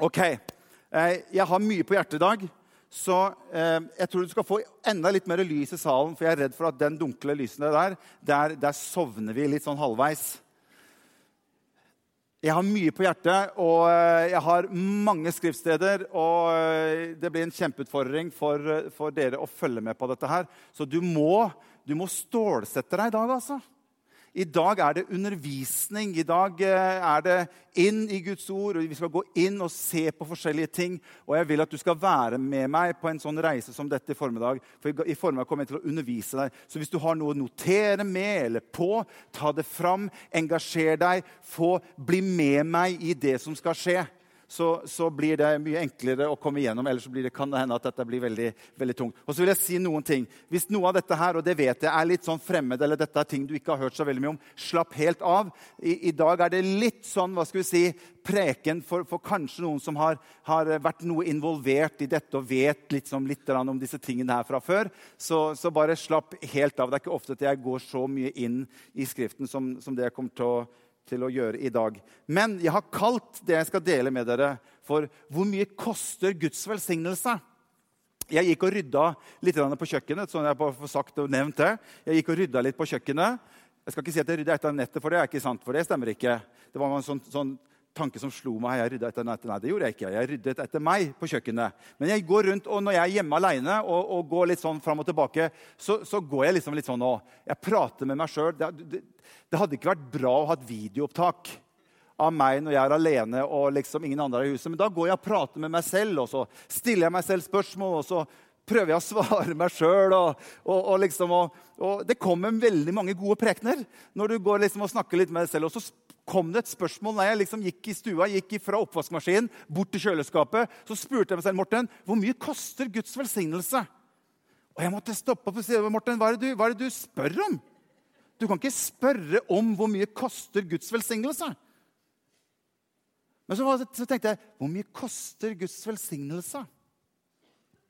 Ok. Eh, jeg har mye på hjertet i dag, så eh, jeg tror du skal få enda litt mer lys i salen. For jeg er redd for at den dunkle lysene der, der, der sovner vi litt sånn halvveis. Jeg har mye på hjertet, og eh, jeg har mange skriftsteder. Og det blir en kjempeutfordring for, for dere å følge med på dette her. Så du må, du må stålsette deg i dag, altså. I dag er det undervisning. I dag eh, er det inn i Guds ord. og Vi skal gå inn og se på forskjellige ting. Og jeg vil at du skal være med meg på en sånn reise som dette i formiddag. For i formiddag kommer jeg til å undervise deg. Så hvis du har noe å notere med eller på, ta det fram. Engasjer deg. Få bli med meg i det som skal skje så, så, blir det mye enklere å komme igjennom. Ellers blir det, kan det hende at dette blir veldig, veldig tungt. Og så vil jeg si noen ting. Hvis noe av dette her, og det vet jeg, er litt sånn fremmed, eller dette er ting du ikke har hørt så veldig mye om, slapp helt av. I, i dag er det litt sånn hva skal vi si, preken for, for kanskje noen som har, har, vært noe involvert i dette og vet sånn, litt om disse tingene her fra før. Så, så, bare slapp helt av. Det er ikke ofte at jeg går så mye inn i Skriften som, som det jeg kommer til å til å gjøre i dag. Men jeg har kalt det jeg skal dele med dere, for 'Hvor mye koster Guds velsignelse?' Jeg gikk og rydda litt på kjøkkenet. sånn jeg får sagt og nevnt det. Jeg gikk og rydda litt på kjøkkenet. Jeg skal ikke si at jeg rydda etter nettet, for det er ikke sant, for det stemmer ikke. Det var en sånn, sånn tanke som slo meg. Jeg rydda etter. Nei, det gjorde jeg ikke. Jeg ryddet etter meg på kjøkkenet. Men jeg går rundt, og når jeg er hjemme alene og, og går litt sånn fram og tilbake, så, så, går jeg liksom litt sånn og Jeg prater med meg sjøl. Det, det, det hadde ikke vært bra å ha et videoopptak av meg når jeg er alene og liksom ingen andre er i huset. Men da går jeg og prater med meg selv, og så stiller jeg meg selv spørsmål. og så prøver jeg å svare meg sjøl. Og, og, og, liksom, og, det kommer veldig mange gode prekener når du går liksom og snakker litt med deg selv. Og så kom det et spørsmål når jeg liksom gikk i stua, gikk fra oppvaskmaskinen bort til kjøleskapet. Så spurte jeg meg selv Morten, hvor mye koster Guds velsignelse. Og jeg måtte stoppe opp og si Morten, hva er du, hva er det du spør om? Du kan ikke spørre om hvor mye koster Guds velsignelse. Men så, så tenkte jeg hvor mye koster Guds velsignelse?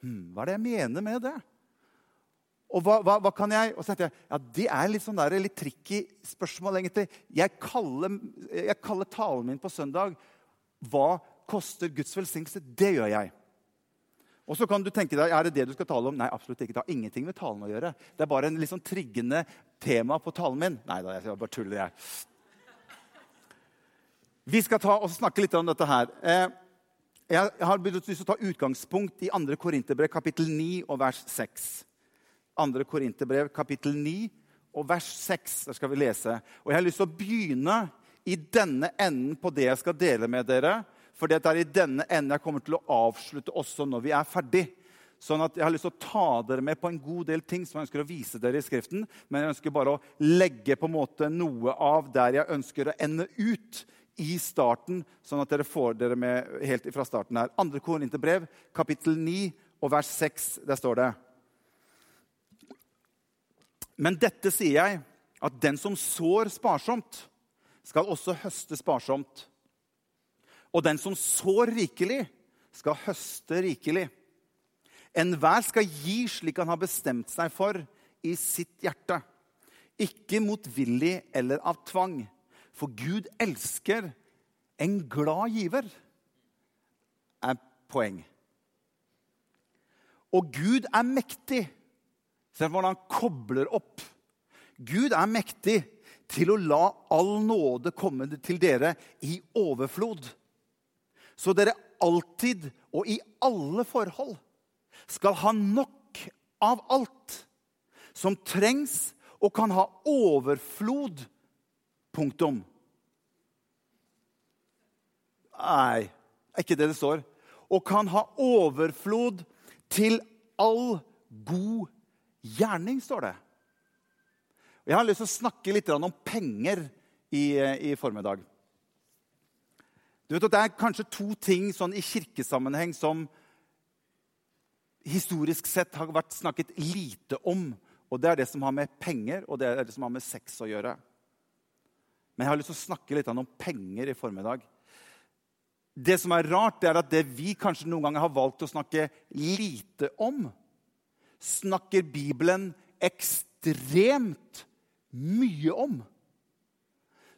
Hmm, hva er det jeg mener med det? Og hva, hva, hva, kan jeg Og så tenkte jeg, ja, Det er litt sånn der, litt tricky spørsmål. egentlig. Jeg kaller, jeg kaller talen min på søndag 'Hva koster Guds velsignelse?' Det gjør jeg. Og så kan du tenke deg, er det det du skal tale om? Nei, absolutt ikke. Det har ingenting med talen å gjøre. Det er bare en litt sånn triggende tema på talen min. Nei da, jeg bare tuller, jeg. Vi skal ta og snakke litt om dette her. Eh, jeg har lyst til å ta utgangspunkt i 2. Korinterbrev kapittel 9 og vers 6. 2. Korinterbrev kapittel 9 og vers 6. Der skal vi lese. Og jeg har lyst til å begynne i denne enden på det jeg skal dele med dere for det er i denne enden jeg kommer til å avslutte også når vi er ferdig. Sånn at Jeg har lyst til å ta dere med på en god del ting som jeg ønsker å vise dere i Skriften. Men jeg ønsker bare å legge på en måte noe av der jeg ønsker å ende ut i starten, sånn at dere får dere med helt fra starten her. 2. Korinterbrev, kapittel 9 og vers 6. Der står det Men dette sier jeg, at den som sår sparsomt, skal også høste sparsomt. Og den som sår rikelig, skal høste rikelig. Enhver skal gi slik han har bestemt seg for i sitt hjerte. Ikke motvillig eller av tvang. For Gud elsker en glad giver, er poeng. Og Gud er mektig. Se hvordan han kobler opp. Gud er mektig til å la all nåde komme til dere i overflod så dere alltid og i alle forhold skal ha nok av alt som trengs og kan ha overflod. Punktum. Nei, er ikke det det står. Og kan ha overflod til all god gjerning, står det. Jeg har lyst til å snakke litt om penger i, i formiddag. Du vet at Det er kanskje to ting sånn i kirkesammenheng som historisk sett har vært snakket lite om. Og Det er det som har med penger og det er det som har med sex å gjøre. Men jeg har lyst til å snakke litt om penger i formiddag. Det som er rart, det er at det vi kanskje noen ganger har valgt å snakke lite om, snakker Bibelen ekstremt mye om.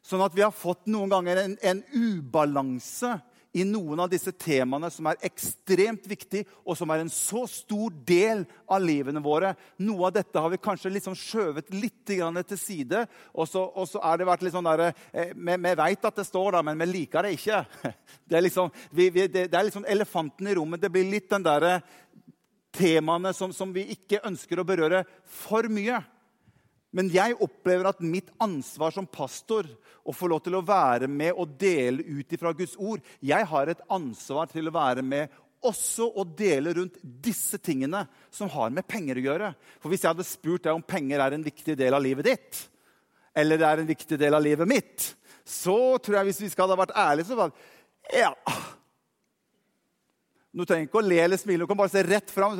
Sånn at vi har fått noen ganger en, en ubalanse i noen av disse temaene som er ekstremt viktig, og som er en så stor del av livene våre. Noe av dette har vi kanskje liksom skjøvet litt til side. Og så, og så er det vært litt sånn der, eh, Vi, veit at det står der, men vi liker det ikke. Det er liksom, vi, vi, det, det er liksom elefanten i rommet. Det blir litt den derre temaene som, som vi ikke ønsker å berøre for mye. Men jeg opplever at mitt ansvar som pastor å få lov til å være med og dele ut ifra Guds ord Jeg har et ansvar til å være med også å dele rundt disse tingene som har med penger å gjøre. For hvis jeg hadde spurt deg om penger er en viktig del av livet ditt, eller det er en viktig del av livet mitt, så tror jeg hvis vi skal ha vært ærlige, så var det Ja. Du trenger ikke å le eller smile, du kan bare se rett fram.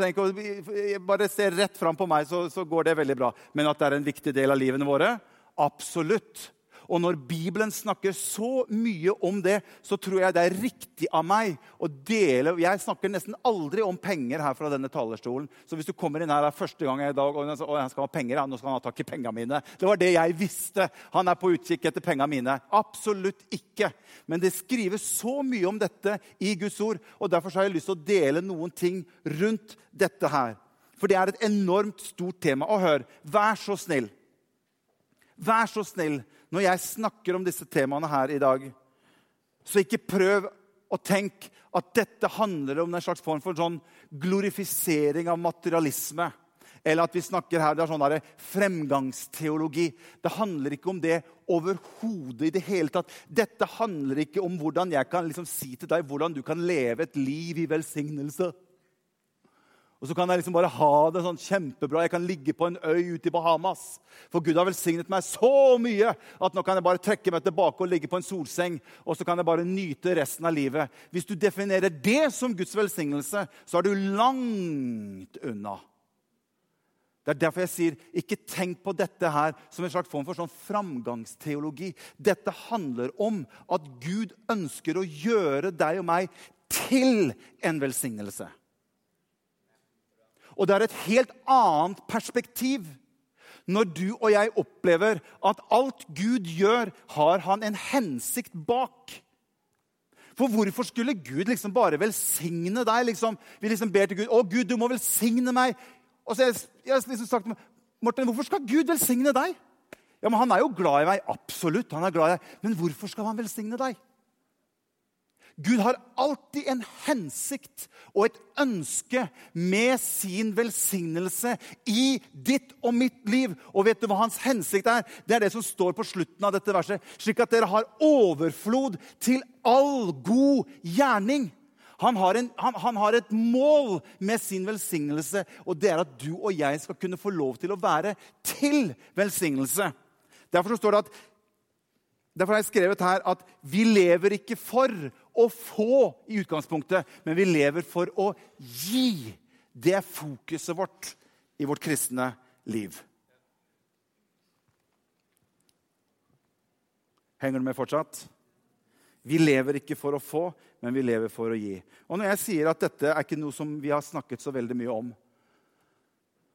Bare se rett fram på meg, så, så går det veldig bra. Men at det er en viktig del av livene våre? Absolutt. Og når Bibelen snakker så mye om det, så tror jeg det er riktig av meg å dele Jeg snakker nesten aldri om penger her fra denne talerstolen. Så hvis du kommer inn her første gang i dag og han skal ha penger, nå skal han ha tak i pengene mine. Det var det jeg visste. Han er på utkikk etter pengene mine. Absolutt ikke. Men det skrives så mye om dette i Guds ord, og derfor har jeg lyst til å dele noen ting rundt dette her. For det er et enormt stort tema. Og hør, vær så snill. Vær så snill når jeg snakker om disse temaene her i dag, så ikke prøv å tenke at dette handler om en slags form for sånn glorifisering av materialisme. Eller at vi snakker her, det er sånn fremgangsteologi. Det handler ikke om det overhodet i det hele tatt. Dette handler ikke om hvordan jeg kan liksom si til deg hvordan du kan leve et liv i velsignelse. Og så kan jeg liksom bare ha det sånn kjempebra. Jeg kan ligge på en øy ute i Bahamas. For Gud har velsignet meg så mye at nå kan jeg bare trekke meg tilbake og ligge på en solseng. Og så kan jeg bare nyte resten av livet. Hvis du definerer det som Guds velsignelse, så er du langt unna. Det er derfor jeg sier, ikke tenk på dette her som en slags form for sånn framgangsteologi. Dette handler om at Gud ønsker å gjøre deg og meg til en velsignelse. Og det er et helt annet perspektiv når du og jeg opplever at alt Gud gjør, har han en hensikt bak. For hvorfor skulle Gud liksom bare velsigne deg? Liksom, vi liksom ber til Gud 'Å, Gud, du må velsigne meg.' Og så jeg, jeg liksom sagt Morten, hvorfor skal Gud velsigne deg? Ja, men Han er jo glad i meg. Absolutt. han er glad i deg. Men hvorfor skal han velsigne deg? Gud har alltid en hensikt og et ønske med sin velsignelse i ditt og mitt liv. Og vet du hva hans hensikt er? Det er det som står på slutten av dette verset. Slik at dere har overflod til all god gjerning. Han har, en, han, han har, et mål med sin velsignelse, og det er at du og jeg skal kunne få lov til å være til velsignelse. Derfor står det at Derfor har jeg skrevet her at vi lever ikke for å få i utgangspunktet, men vi lever for å gi. Det er fokuset vårt i vårt kristne liv. Henger du med fortsatt? Vi lever ikke for å få, men vi lever for å gi. Og Når jeg sier at dette er ikke noe som vi har snakket så veldig mye om,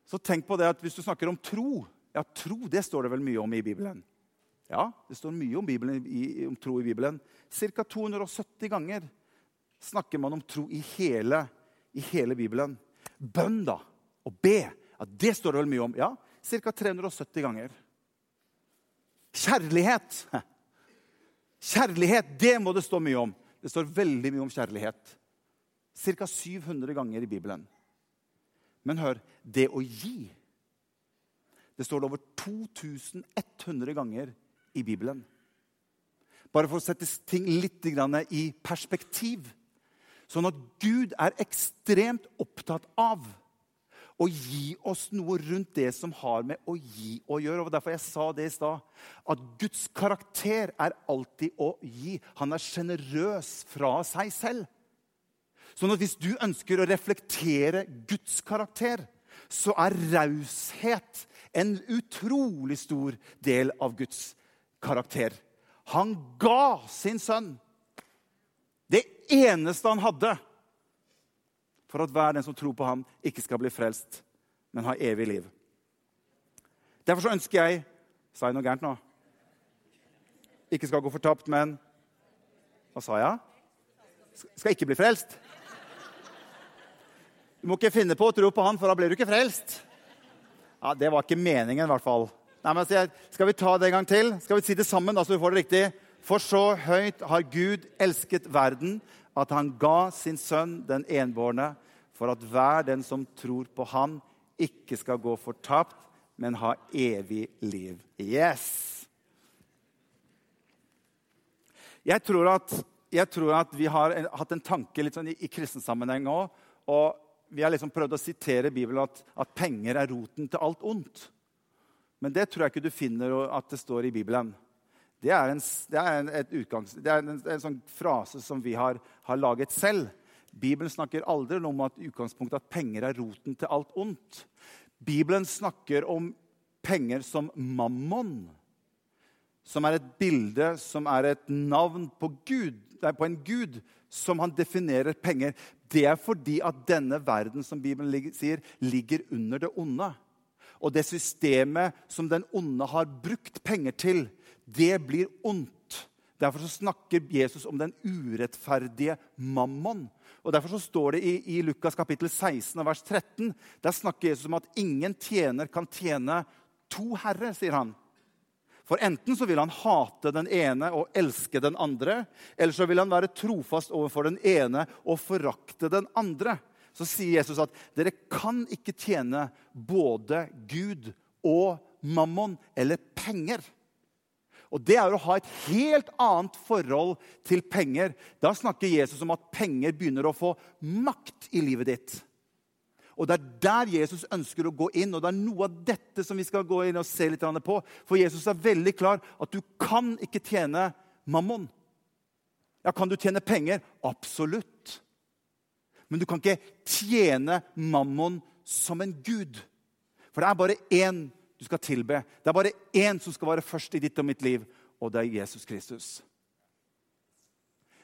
så tenk på det at hvis du snakker om tro Ja, tro det står det vel mye om i Bibelen. Ja, det står mye om, Bibelen, om tro i Bibelen. Ca. 270 ganger snakker man om tro i hele, i hele Bibelen. Bønn, da, å be, ja, det står det vel mye om. Ja, Ca. 370 ganger. Kjærlighet. Kjærlighet, det må det stå mye om. Det står veldig mye om kjærlighet. Ca. 700 ganger i Bibelen. Men hør det å gi det står det over 2100 ganger i Bibelen. Bare for å sette ting litt i perspektiv. Sånn at Gud er ekstremt opptatt av å gi oss noe rundt det som har med å gi å gjøre. Og Derfor jeg sa det i stad. At Guds karakter er alltid å gi. Han er sjenerøs fra seg selv. Sånn at hvis du ønsker å reflektere Guds karakter, så er raushet en utrolig stor del av Guds karakter. Han ga sin sønn det eneste han hadde, for at hver den som tror på ham, ikke skal bli frelst, men ha evig liv. Derfor så ønsker jeg Sa jeg noe gærent nå? Ikke skal gå fortapt, men Hva sa jeg? skal ikke bli frelst. Du må ikke finne på å tro på han, for da blir du ikke frelst. Ja, Det var ikke meningen, i hvert fall. Nei, men Skal vi ta det en gang til? Skal vi si det sammen, da, så vi får det riktig? For så høyt har Gud elsket verden, at han ga sin sønn den enbårne, for at hver den som tror på han, ikke skal gå fortapt, men ha evig liv. Yes! Jeg tror at, jeg tror at vi har hatt en tanke litt sånn i, i kristen sammenheng òg. Og vi har liksom prøvd å sitere Bibelen at, at, penger er roten til alt ondt. Men det tror jeg ikke du finner at det står i Bibelen. Det er en, det er en, utgangs, det er en, en sånn frase som vi har, har, laget selv. Bibelen snakker aldri om at at penger er roten til alt ondt. Bibelen snakker om penger som mammon som er et bilde, som er et navn på Gud, på en gud som han definerer penger. Det er fordi at denne verden som Bibelen sier, ligger under det onde. Og det systemet som den onde har brukt penger til, det blir ondt. Derfor snakker Jesus om den urettferdige mammon. Og Derfor så står det i, i Lukas kapittel 16 vers 13 der snakker Jesus om at ingen tjener kan tjene to herrer, sier han. For enten så vil han hate den ene og elske den andre, eller så vil han være trofast overfor den ene og forakte den andre. Så sier Jesus at dere kan ikke tjene både Gud og mammon eller penger. Og Det er å ha et helt annet forhold til penger. Da snakker Jesus om at penger begynner å få makt i livet ditt. Og Det er der Jesus ønsker å gå inn, og det er noe av dette som vi skal gå inn og se litt på. For Jesus er veldig klar at du kan ikke tjene mammon. Ja, Kan du tjene penger? Absolutt. Men du kan ikke tjene mammon som en gud. For det er bare én du skal tilbe. Det er bare én som skal være først i ditt og mitt liv, og det er Jesus Kristus.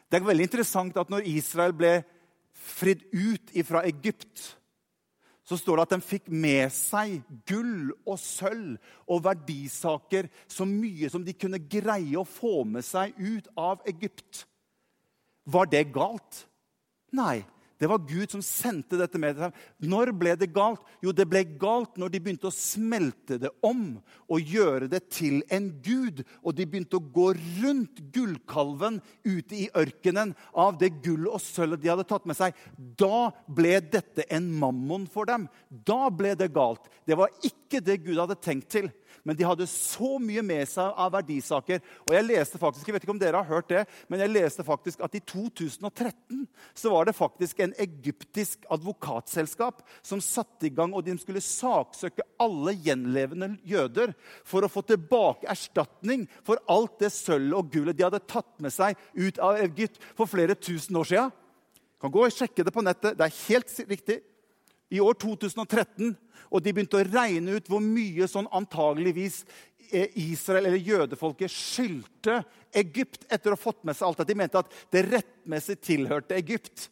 Det er veldig interessant at når Israel ble fridd ut fra Egypt så står det at de fikk med seg gull og sølv og verdisaker så mye som de kunne greie å få med seg ut av Egypt. Var det galt? Nei. Det var Gud som sendte dette med dem. Når ble det galt? Jo, det ble galt når de begynte å smelte det om og gjøre det til en gud. Og de begynte å gå rundt gullkalven ute i ørkenen av det gull og sølvet de hadde tatt med seg. Da ble dette en mammon for dem. Da ble det galt. Det var ikke det Gud hadde tenkt til. Men de hadde så mye med seg av verdisaker. Og jeg leste faktisk, jeg vet ikke om dere har hørt det, men jeg leste faktisk at i 2013 så var det faktisk en egyptisk advokatselskap som satte i gang, og de skulle saksøke alle gjenlevende jøder for å få tilbake erstatning for alt det sølvet og gullet de hadde tatt med seg ut av Egypt for flere tusen år siden. Kan gå og sjekke det på nettet. Det er helt riktig. I år 2013 og de begynte å regne ut hvor mye sånn antageligvis eh, Israel eller jødefolket skyldte Egypt etter å ha fått med seg alt det. De mente at det rettmessig tilhørte Egypt.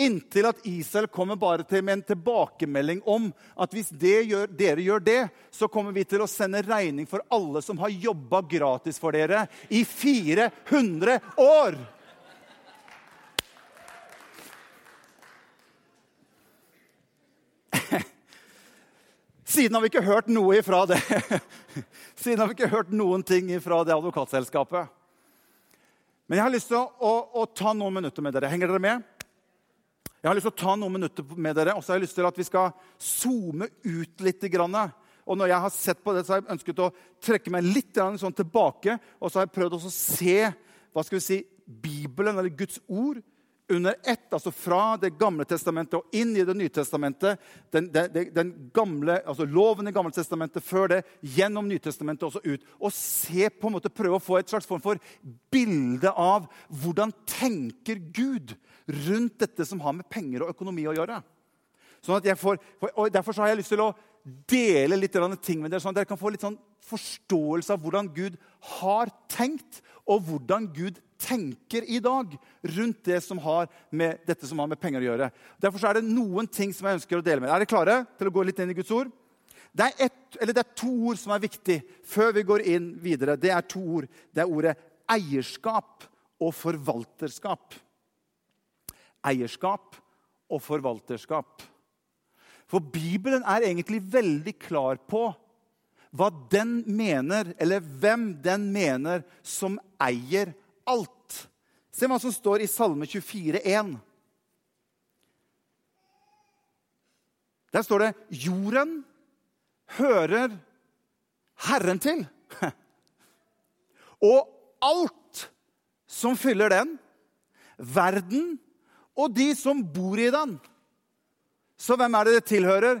Inntil at Israel kommer bare til med en tilbakemelding om at hvis gjør, dere gjør det, så kommer vi til å sende regning for alle som har jobba gratis for dere i 400 år. Siden har vi ikke hørt noe ifra det. Siden har vi ikke hørt noen ting ifra det advokatselskapet. Men jeg har lyst til å, å, å, ta noen minutter med dere. Henger dere med? Jeg har lyst til å ta noen minutter med dere, og så har jeg lyst til at vi skal zoome ut litt. Og når jeg har sett på det, så har jeg ønsket å trekke meg litt sånn tilbake. Og så har jeg prøvd å se hva skal vi si, Bibelen, eller Guds ord, under ett, altså fra Det gamle testamentet og inn i Det nye testamentet. Den, den, den gamle, altså Loven i Gamle testamentet, før det, gjennom Nytestamentet og så ut. Og se på en måte, prøve å få et slags form for bilde av hvordan tenker Gud rundt dette som har med penger og økonomi å gjøre. Sånn at jeg får, og Derfor har jeg lyst til å dele litt ting med dere, sånn at dere kan få litt sånn forståelse av hvordan Gud har tenkt, og hvordan Gud tenker i dag rundt det som har med, dette som har med penger å gjøre. Derfor er det noen ting som jeg ønsker å dele med Er dere klare til å gå litt inn i Guds ord? Det er, et, det er to ord som er viktig før vi går inn videre. Det er to ord. Det er ordet eierskap og forvalterskap. eierskap og forvalterskap. For Bibelen er egentlig veldig klar på hva den mener, eller hvem den mener, som eier alt. Se hva som står i Salme 24, 24,1. Der står det 'Jorden hører Herren til'. Og alt som fyller den, verden og de som bor i den. Så hvem er det det tilhører?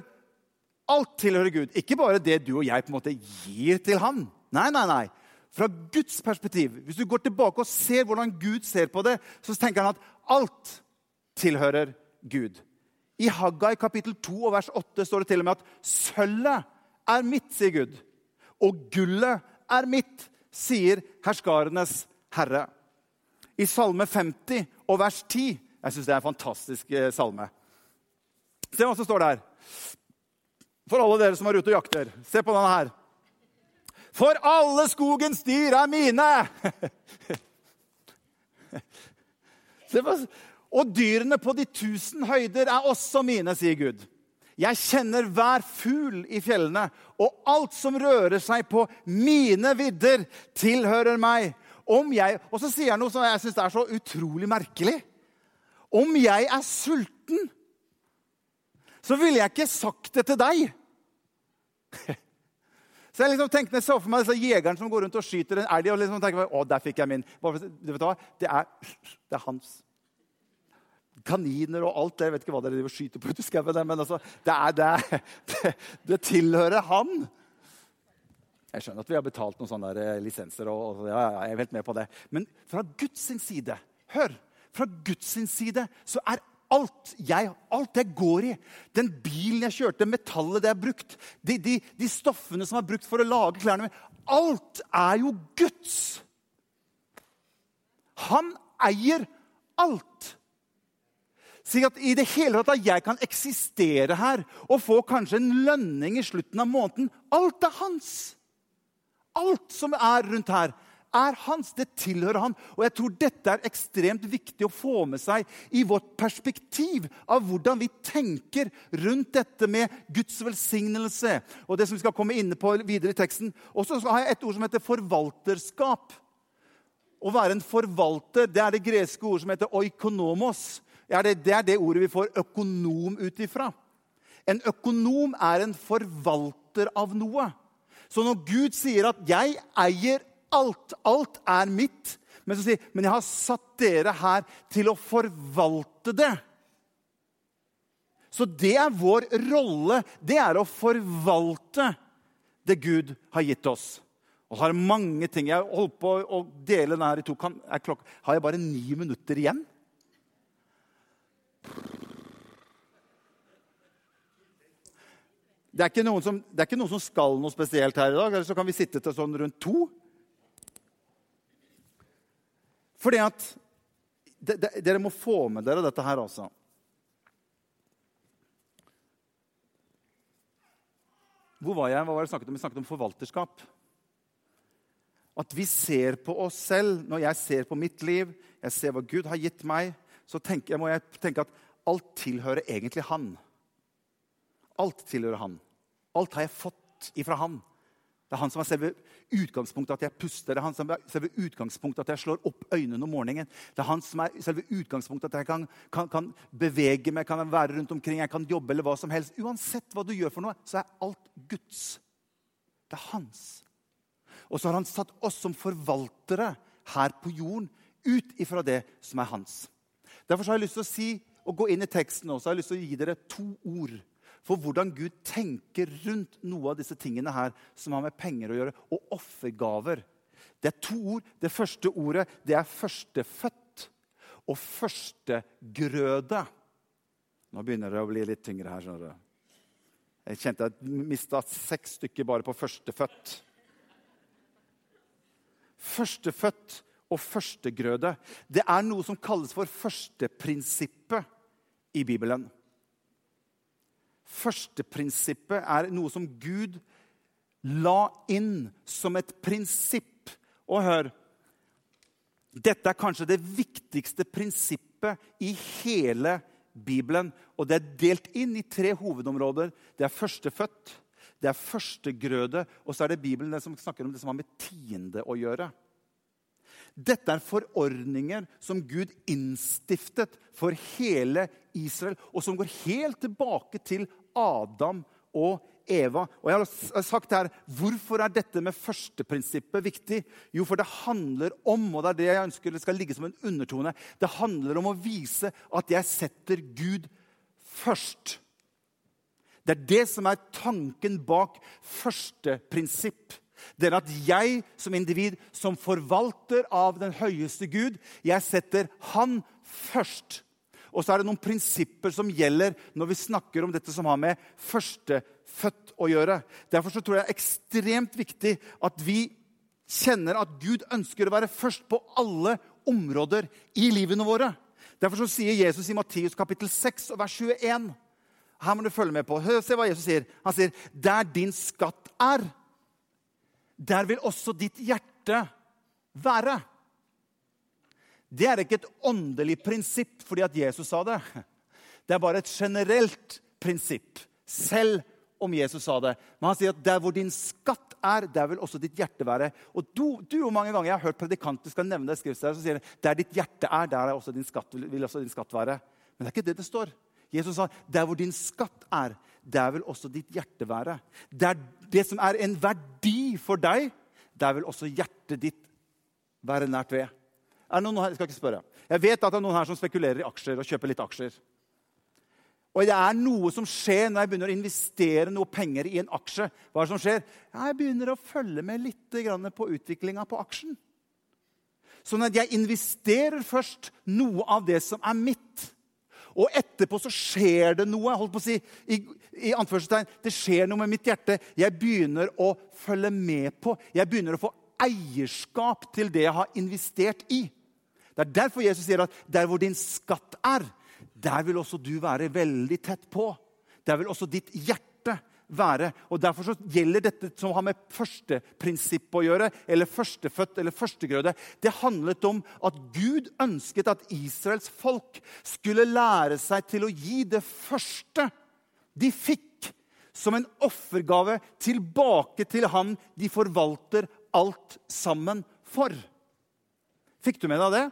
Alt tilhører Gud. Ikke bare det du og jeg på en måte gir til han. Nei, nei, nei. Fra Guds perspektiv, hvis du går tilbake og ser hvordan Gud ser på det, så tenker han at alt tilhører Gud. I Haggai kapittel 2 og vers 8 står det til og med at sølvet er mitt, sier Gud. Og gullet er mitt, sier herskarenes herre. I Salme 50 og vers 10 Jeg syns det er en fantastisk eh, salme. Se hva som står der. For alle dere som er ute og jakter. Se på denne her. For alle skogens dyr er mine! og dyrene på de tusen høyder er også mine, sier Gud. Jeg kjenner hver fugl i fjellene, og alt som rører seg på mine vidder, tilhører meg. Jeg, Og så sier han noe som jeg syns er så utrolig merkelig. Om jeg er sulten, så ville jeg ikke sagt det til deg. Så jeg liksom tenkte, jeg så for meg disse jegeren som går rundt og skyter en elg. og liksom tenker, å, der fikk jeg min. Du vet hva? Det er, det er hans. Kaniner og alt det. Jeg vet ikke hva dere skyter på ute i skauen, men altså, det, er, det, det, det, tilhører han. Jeg skjønner at vi har betalt noen sånne eh, lisenser. og, og ja, jeg er helt med på det. Men fra Guds side hør, fra Guds side så er alt jeg, alt jeg går i, den bilen jeg kjørte, metallet det er brukt, de, de, de stoffene som er brukt for å lage klærne mine Alt er jo Guds. Han eier alt. Slik at i det hele tatt at jeg kan eksistere her og få kanskje en lønning i slutten av måneden Alt er hans. Alt som er rundt her, er hans. Det tilhører han. Og jeg tror dette er ekstremt viktig å få med seg i vårt perspektiv av hvordan vi tenker rundt dette med Guds velsignelse og det som vi skal komme inne på videre i teksten. Og så har jeg et ord som heter forvalterskap. Å være en forvalter det er det greske ordet som heter oikonomos. Det er det ordet vi får økonom ut ifra. En økonom er en forvalter av noe. Så når Gud sier at 'jeg eier alt. Alt er mitt. Men så sier men jeg har satt dere her til å forvalte det. Så det er vår rolle. Det er å forvalte det Gud har gitt oss. Og har mange ting. Jeg holdt på å dele den her i to. Kan, har jeg bare ni minutter igjen? Det er, som, det er, ikke noen som, skal noe spesielt her i dag. Eller så kan vi sitte til sånn rundt to. Fordi at de, de, Dere må få med dere dette her, altså. Hvor var jeg? Hva var det snakket om? Vi snakket om forvalterskap. At vi ser på oss selv. Når jeg ser på mitt liv, jeg ser hva Gud har gitt meg, så tenker, må jeg tenke at alt tilhører egentlig Han. Alt tilhører Han. Alt har jeg fått ifra Han. Det er han som er selve utgangspunktet at jeg puster. Det er han som er selve utgangspunktet at jeg slår opp øynene om morgenen. Det er han som er selve utgangspunktet at jeg kan, kan, kan, bevege meg, kan være rundt omkring, jeg kan jobbe eller hva som helst. Uansett hva du gjør for noe, så er alt Guds. Det er hans. Og så har han satt oss som forvaltere her på jorden ut ifra det som er hans. Derfor har jeg lyst til å si, og gå inn i teksten også, har jeg lyst til å gi dere to ord for hvordan Gud tenker rundt noe av disse tingene her som har med penger å gjøre, og offergaver. Det er to ord. Det første ordet det er førstefødt og førstegrøde. Nå begynner det å bli litt tyngre her. skjønner du. Jeg kjente jeg mista seks stykker bare på førstefødt. Førstefødt og førstegrøde det er noe som kalles for førsteprinsippet i Bibelen. Førsteprinsippet er noe som Gud la inn som et prinsipp. Og hør Dette er kanskje det viktigste prinsippet i hele Bibelen. Og det er delt inn i tre hovedområder. Det er førstefødt, det er førstegrøde, og så er det Bibelen som snakker om det som har med tiende å gjøre. Dette er forordninger som Gud innstiftet for hele Israel, og som går helt tilbake til Adam og Eva. Og jeg har sagt her, Hvorfor er dette med førsteprinsippet viktig? Jo, for det handler om og det er det jeg ønsker det skal ligge som en undertone, det handler om å vise at jeg setter Gud først. Det er det som er tanken bak første prinsipp. Det er at jeg som individ, som forvalter av den høyeste Gud, jeg setter Han først. Og så er det noen prinsipper som gjelder når vi snakker om dette som har med førstefødt å gjøre. Derfor så tror jeg det er ekstremt viktig at vi kjenner at Gud ønsker å være først på alle områder i livene våre. Derfor så sier Jesus i Matteus kapittel 6 og vers 21 Her må du følge med på. Hør, se hva Jesus sier. Han sier, 'Der din skatt er, der vil også ditt hjerte være. Det er ikke et åndelig prinsipp fordi at Jesus sa det. Det er bare et generelt prinsipp, selv om Jesus sa det. Men han sier at der hvor din skatt er, der vil også ditt hjerte være. Og du, du og mange ganger jeg har hørt predikanter skal nevne det skriftstedet, så sier de, der ditt hjerte er, der er også skatt, vil også din skatt være. Men det er ikke det det står. Jesus sa der hvor din skatt er, der vil også ditt hjerte være. Der det som er en verdi for deg, der vil også hjertet ditt være nært ved. Er det noen her, jeg skal ikke spørre. Jeg vet at det er noen her som spekulerer i aksjer og kjøper litt aksjer. Og det er noe som skjer når jeg begynner å investere noe penger i en aksje. Hva er det som skjer? Jeg begynner å følge med litt på utviklinga på aksjen. Sånn at jeg investerer først noe av det som er mitt. Og etterpå så skjer det noe. holdt på å si, i, i anførselstegn, Det skjer noe med mitt hjerte. Jeg begynner å følge med på. Jeg begynner å få eierskap til det jeg har investert i. Det er derfor Jesus sier at der hvor din skatt er, der vil også du være veldig tett på. Der vil også ditt hjerte være. Og Derfor så gjelder dette som har med førsteprinsippet å gjøre, eller førstefødt eller førstegrøde. Det handlet om at Gud ønsket at Israels folk skulle lære seg til å gi det første de fikk, som en offergave tilbake til han de forvalter alt sammen for. Fikk du med deg det?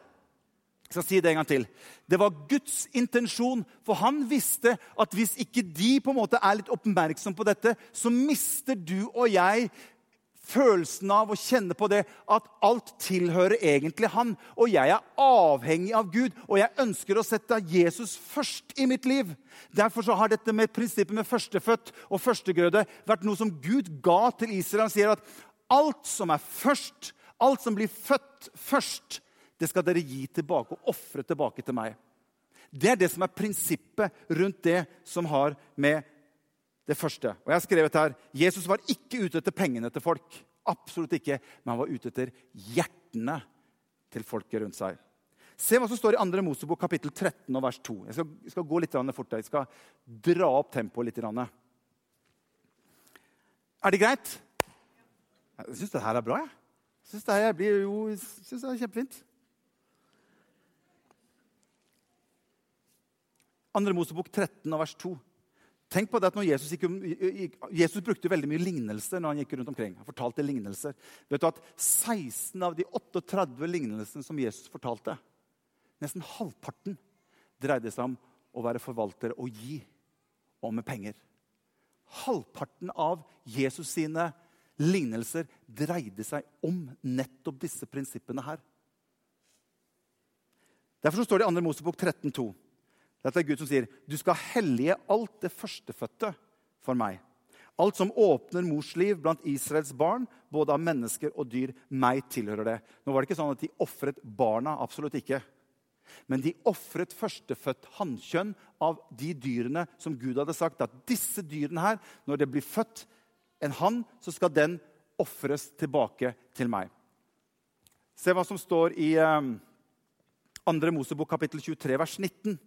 Jeg skal si det en gang til. Det var Guds intensjon, for han visste at hvis ikke de på en måte er litt oppmerksom på dette, så mister du og jeg følelsen av å kjenne på det at alt tilhører egentlig han. Og jeg er avhengig av Gud, og jeg ønsker å sette Jesus først i mitt liv. Derfor så har dette med prinsippet med førstefødt og førstegrøde vært noe som Gud ga til Israel. Han sier at alt som er først, alt som blir født først, det skal dere gi tilbake og ofre tilbake til meg. Det er det som er prinsippet rundt det som har med det første. Og jeg har skrevet her, Jesus var ikke ute etter pengene til folk. Absolutt ikke. Men han var ute etter hjertene til folket rundt seg. Se hva som står i 2. Mosebok kapittel 13 og vers 2. Jeg skal, skal gå litt fort. Jeg skal dra opp tempoet litt. Er det greit? Jeg syns det her er bra. Jeg syns det, blir jo, synes det er kjempefint. Andre Mosebok 13 vers 2. Tenk på det at Jesus, gikk, Jesus brukte veldig mye lignelser når han gikk rundt omkring. Han fortalte lignelser. Vet du at 16 av de 38 lignelsene som Jesus fortalte, nesten halvparten, dreide seg om å være forvalter og gi, og med penger. Halvparten av Jesus sine lignelser dreide seg om nettopp disse prinsippene her. Derfor står det i 2. Mosebok 13, 2. Dette er Gud som sier, 'Du skal hellige alt det førstefødte for meg.' 'Alt som åpner mors liv blant Israels barn, både av mennesker og dyr, meg tilhører det.' Nå var det ikke sånn at de ofret barna. Absolutt ikke. Men de ofret førstefødt hannkjønn av de dyrene som Gud hadde sagt at disse dyrene her, når det blir født en hann, så skal den ofres tilbake til meg. Se hva som står i um, eh, 2. Mosebok kapittel 23, vers 19.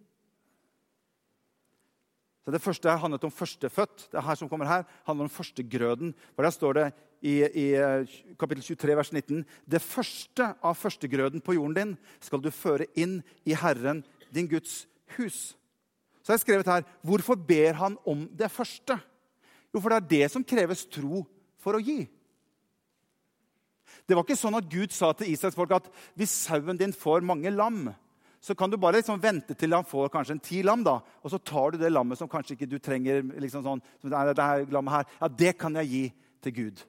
Så Det første her handlet om førstefødt. Det her som kommer her, handler om førstegrøden. For Der står det i, i eh, kapittel 23, vers 19.: Det første av førstegrøden på jorden din skal du føre inn i Herren din Guds hus. Så har jeg skrevet her hvorfor ber han om det første? Jo, for det er det som kreves tro for å gi. Det var ikke sånn at Gud sa til Israels folk at hvis sauen din får mange lam, så kan du bare liksom vente til han får kanskje en ti lam, da, og så tar du det lammet som kanskje ikke du trenger. liksom sånn, det her lammet her, ja, det kan jeg gi til Gud.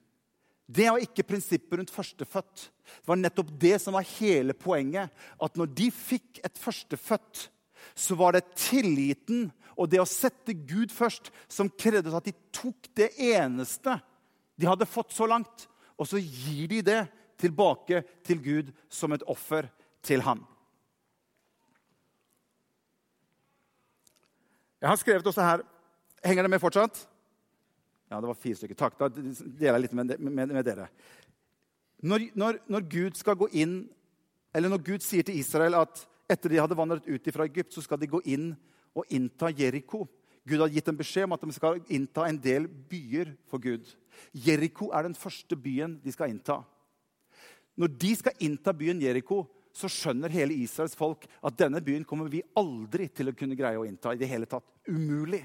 Det var ikke prinsippet rundt førstefødt. Det var nettopp det som var hele poenget. At når de fikk et førstefødt, så var det tilliten og det å sette Gud først som krevde at de tok det eneste de hadde fått så langt, og så gir de det tilbake til Gud som et offer til han. Jeg har skrevet også her Henger det med fortsatt? Ja, det var fire stykker. Takk. Da deler jeg litt med, med, med dere. Når, når, når, Gud skal gå inn, eller når Gud sier til Israel at etter de hadde vandret ut fra Egypt, så skal de gå inn og innta Jeriko. Gud har gitt dem beskjed om at de skal innta en del byer for Gud. Jeriko er den første byen de skal innta. Når de skal innta byen Jeriko, så skjønner hele Israels folk at denne byen kommer vi aldri til å kunne greie å innta. i det hele tatt. Umulig.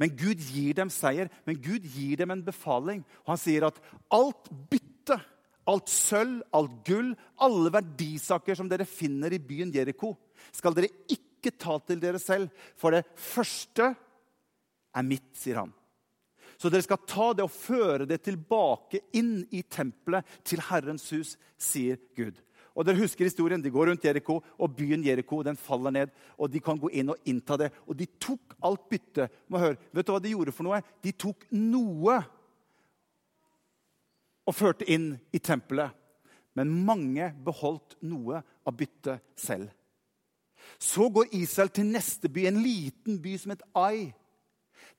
Men Gud gir dem seier, men Gud gir dem en befaling. Og han sier at alt bytte, alt sølv, alt gull, alle verdisaker som dere finner i byen Jeriko, skal dere ikke ta til dere selv, for det første er mitt, sier han. Så dere skal ta det og føre det tilbake inn i tempelet til Herrens hus, sier Gud. Og dere husker historien. De går rundt Jeriko, og byen Jeriko den faller ned. og De kan gå inn og innta det. Og de tok alt byttet. Vet du hva de gjorde for noe? De tok noe og førte inn i tempelet. Men mange beholdt noe av byttet selv. Så går Israel til neste by, en liten by som het Ai.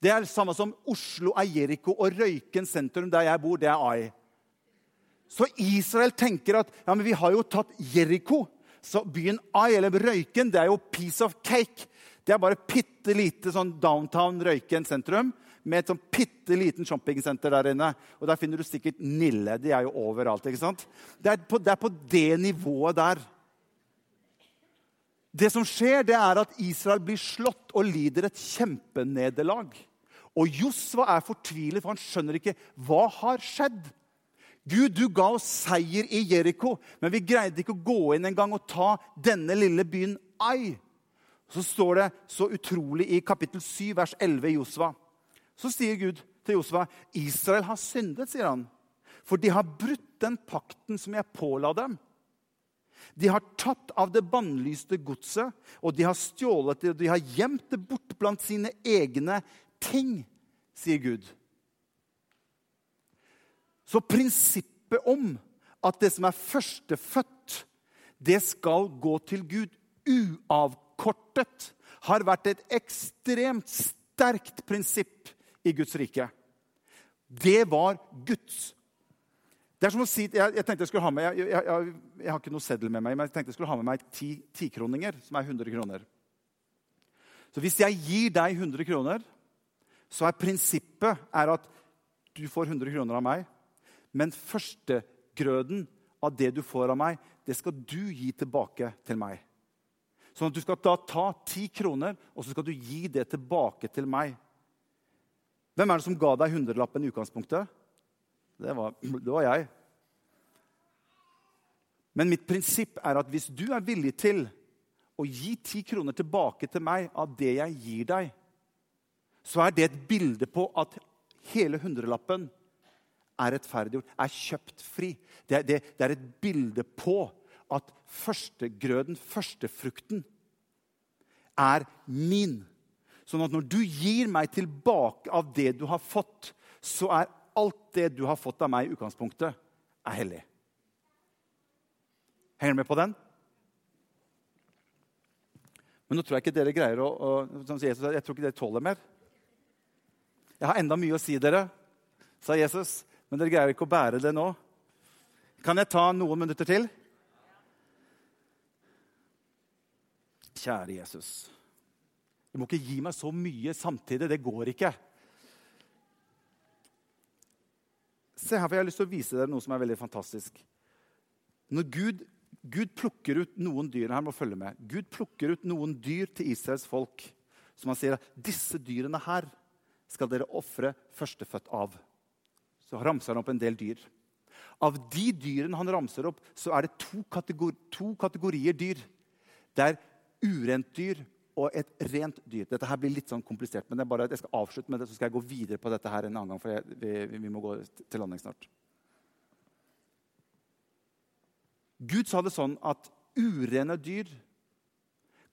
Det er det samme som Oslo er Jeriko og Røyken sentrum, der jeg bor, det er Ai. Så Israel tenker at ja, men vi har jo tatt Jeriko. Så byen Ai, eller Røyken, det er jo piece of cake. Det er bare bitte lite sånn downtown Røyken sentrum med et sånn bitte liten shoppingsenter der inne. Og der finner du sikkert Nille. De er jo overalt. ikke sant? Det er på det, er på det nivået der. Det som skjer, det er at Israel blir slått og lider et kjempenederlag. Og Josva er fortvilet, for han skjønner ikke hva har skjedd. Gud, du ga oss seier i Jeriko, men vi greide ikke å gå inn en gang og ta denne lille byen Ai. Så står det så utrolig i kapittel 7, vers 11 i Josva. Så sier Gud til Josva, 'Israel har syndet', sier han. 'For de har brutt den pakten som jeg påla dem.' De har tatt av det bannlyste godset, og de har stjålet det, og de har gjemt det bort blant sine egne ting, sier Gud. Så prinsippet om at det som er førstefødt, det skal gå til Gud uavkortet, har vært et ekstremt sterkt prinsipp i Guds rike. Det var Guds det er som å si, jeg, jeg tenkte jeg skulle ha med, jeg, jeg, jeg, har ikke noe seddel med meg, men jeg tenkte jeg skulle ha med meg ti tikroninger, som er 100 kroner. Så hvis jeg gir deg 100 kroner, så er prinsippet er at du får 100 kroner av meg. Men førstegrøden av det du får av meg, det skal du gi tilbake til meg. Sånn at du skal da ta ti kroner, og så skal du gi det tilbake til meg. Hvem er det som ga deg hundrelappen i utgangspunktet? Det var, det var jeg. Men mitt prinsipp er at hvis du er villig til å gi ti kroner tilbake til meg av det jeg gir deg, så er det et bilde på at hele hundrelappen er rettferdiggjort, er kjøpt fri. Det det, det er et bilde på at førstegrøden, førstefrukten, er min. Sånn at når du gir meg tilbake av det du har fått, så er alt det du har fått av meg i utgangspunktet, er hellig. Henger du med på den? Men nå tror jeg ikke dere greier å, å Jeg tror ikke dere tåler mer. Jeg har enda mye å si dere, sa Jesus, men dere greier ikke å bære det nå. Kan jeg ta noen minutter til? Kjære Jesus. Du må ikke gi meg så mye samtidig. Det går ikke. Se her, for Jeg har lyst til å vise dere noe som er veldig fantastisk. Når Gud Gud plukker ut noen dyr her må følge med. Gud plukker ut noen dyr til Israels folk. Som han sier at disse dyrene her skal dere ofre førstefødt av. Så ramser han opp en del dyr. Av de dyrene han ramser opp, så er det to, kategori, to kategorier dyr. Det er urent dyr og et rent dyr. Dette her blir litt sånn komplisert, men jeg, jeg skal avslutte med det, så skal jeg gå videre på dette her en annen gang. for jeg, vi, vi, må gå til landing snart. Gud sa det sånn at urene dyr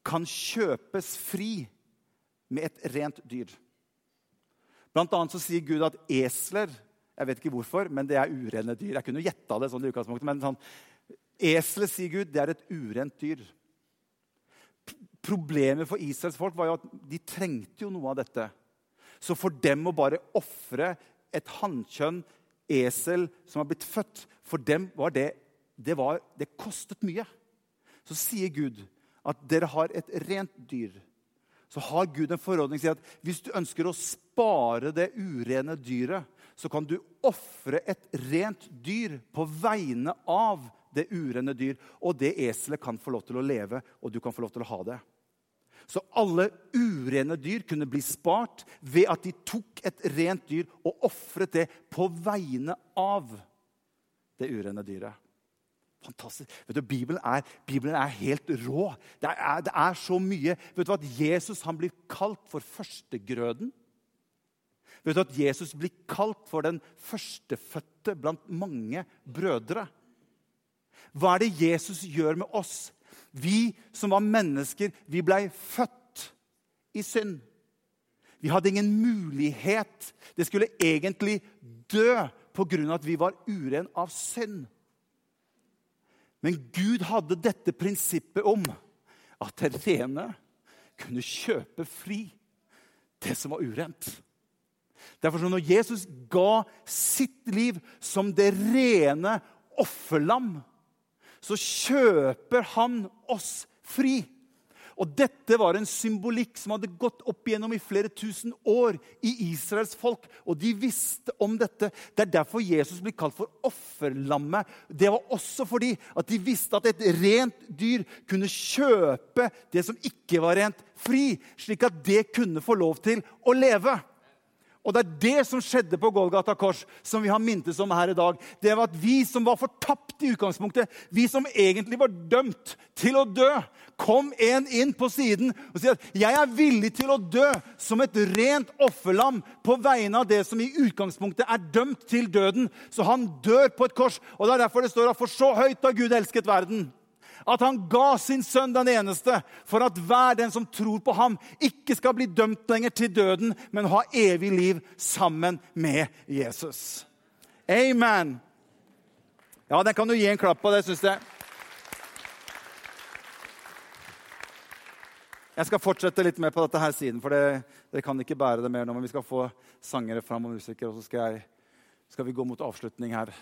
kan kjøpes fri med et rent dyr. Blant annet så sier Gud at esler jeg vet ikke hvorfor, men det er urene dyr. Jeg kunne gjetta det sånn i utgangspunktet, men sånn, Eselet, sier Gud, det er et urent dyr. Problemet for Israels folk var jo at de trengte jo noe av dette. Så for dem å bare ofre et hannkjønn esel som har blitt født, for dem var det det, var, det kostet mye. Så sier Gud at dere har et rent dyr. Så har Gud en forordning som sier at hvis du ønsker å spare det urene dyret, så kan du ofre et rent dyr på vegne av det urene dyr. Og det eselet kan få lov til å leve, og du kan få lov til å ha det. Så alle urene dyr kunne bli spart ved at de tok et rent dyr og ofret det på vegne av det urene dyret. Fantastisk. Vet du, Bibelen er, Bibelen er helt rå. Det er, det er, så mye. Vet du at Jesus han blir kalt for førstegrøden? Vet du at Jesus blir kalt for den førstefødte blant mange brødre? Hva er det Jesus gjør med oss? Vi som var mennesker, vi blei født i synd. Vi hadde ingen mulighet. Det skulle egentlig dø pga. at vi var uren av synd. Men Gud hadde dette prinsippet om at det rene kunne kjøpe fri det som var urent. Derfor Når Jesus ga sitt liv som det rene offerlam, så kjøper han oss fri. Og Dette var en symbolikk som hadde gått opp igjennom i flere tusen år i Israels folk. Og de visste om dette. Det er derfor Jesus blir kalt for offerlammet. Det var også fordi at de visste at et rent dyr kunne kjøpe det som ikke var rent, fri, slik at det kunne få lov til å leve. Og det er det som skjedde på Golgata kors, som vi har mintes om her i dag. Det var at vi som var fortapt i utgangspunktet, vi som egentlig var dømt til å dø, kom en inn på siden og sier at 'jeg er villig til å dø som et rent offerlam på vegne av det som i utgangspunktet er dømt til døden'. Så han dør på et kors. Og det er derfor det står at 'for så høyt har Gud elsket verden' at han ga sin sønn den eneste, for at hver den som tror på ham, ikke skal bli dømt lenger til døden, men ha evig liv sammen med Jesus. Amen. Ja, den kan du gi en klapp på, det syns jeg. Jeg skal fortsette litt mer på dette her siden, for det, dere kan ikke bære det mer nå. Men vi skal få sangere fram og musikere, og så skal, jeg, skal vi gå mot avslutning her.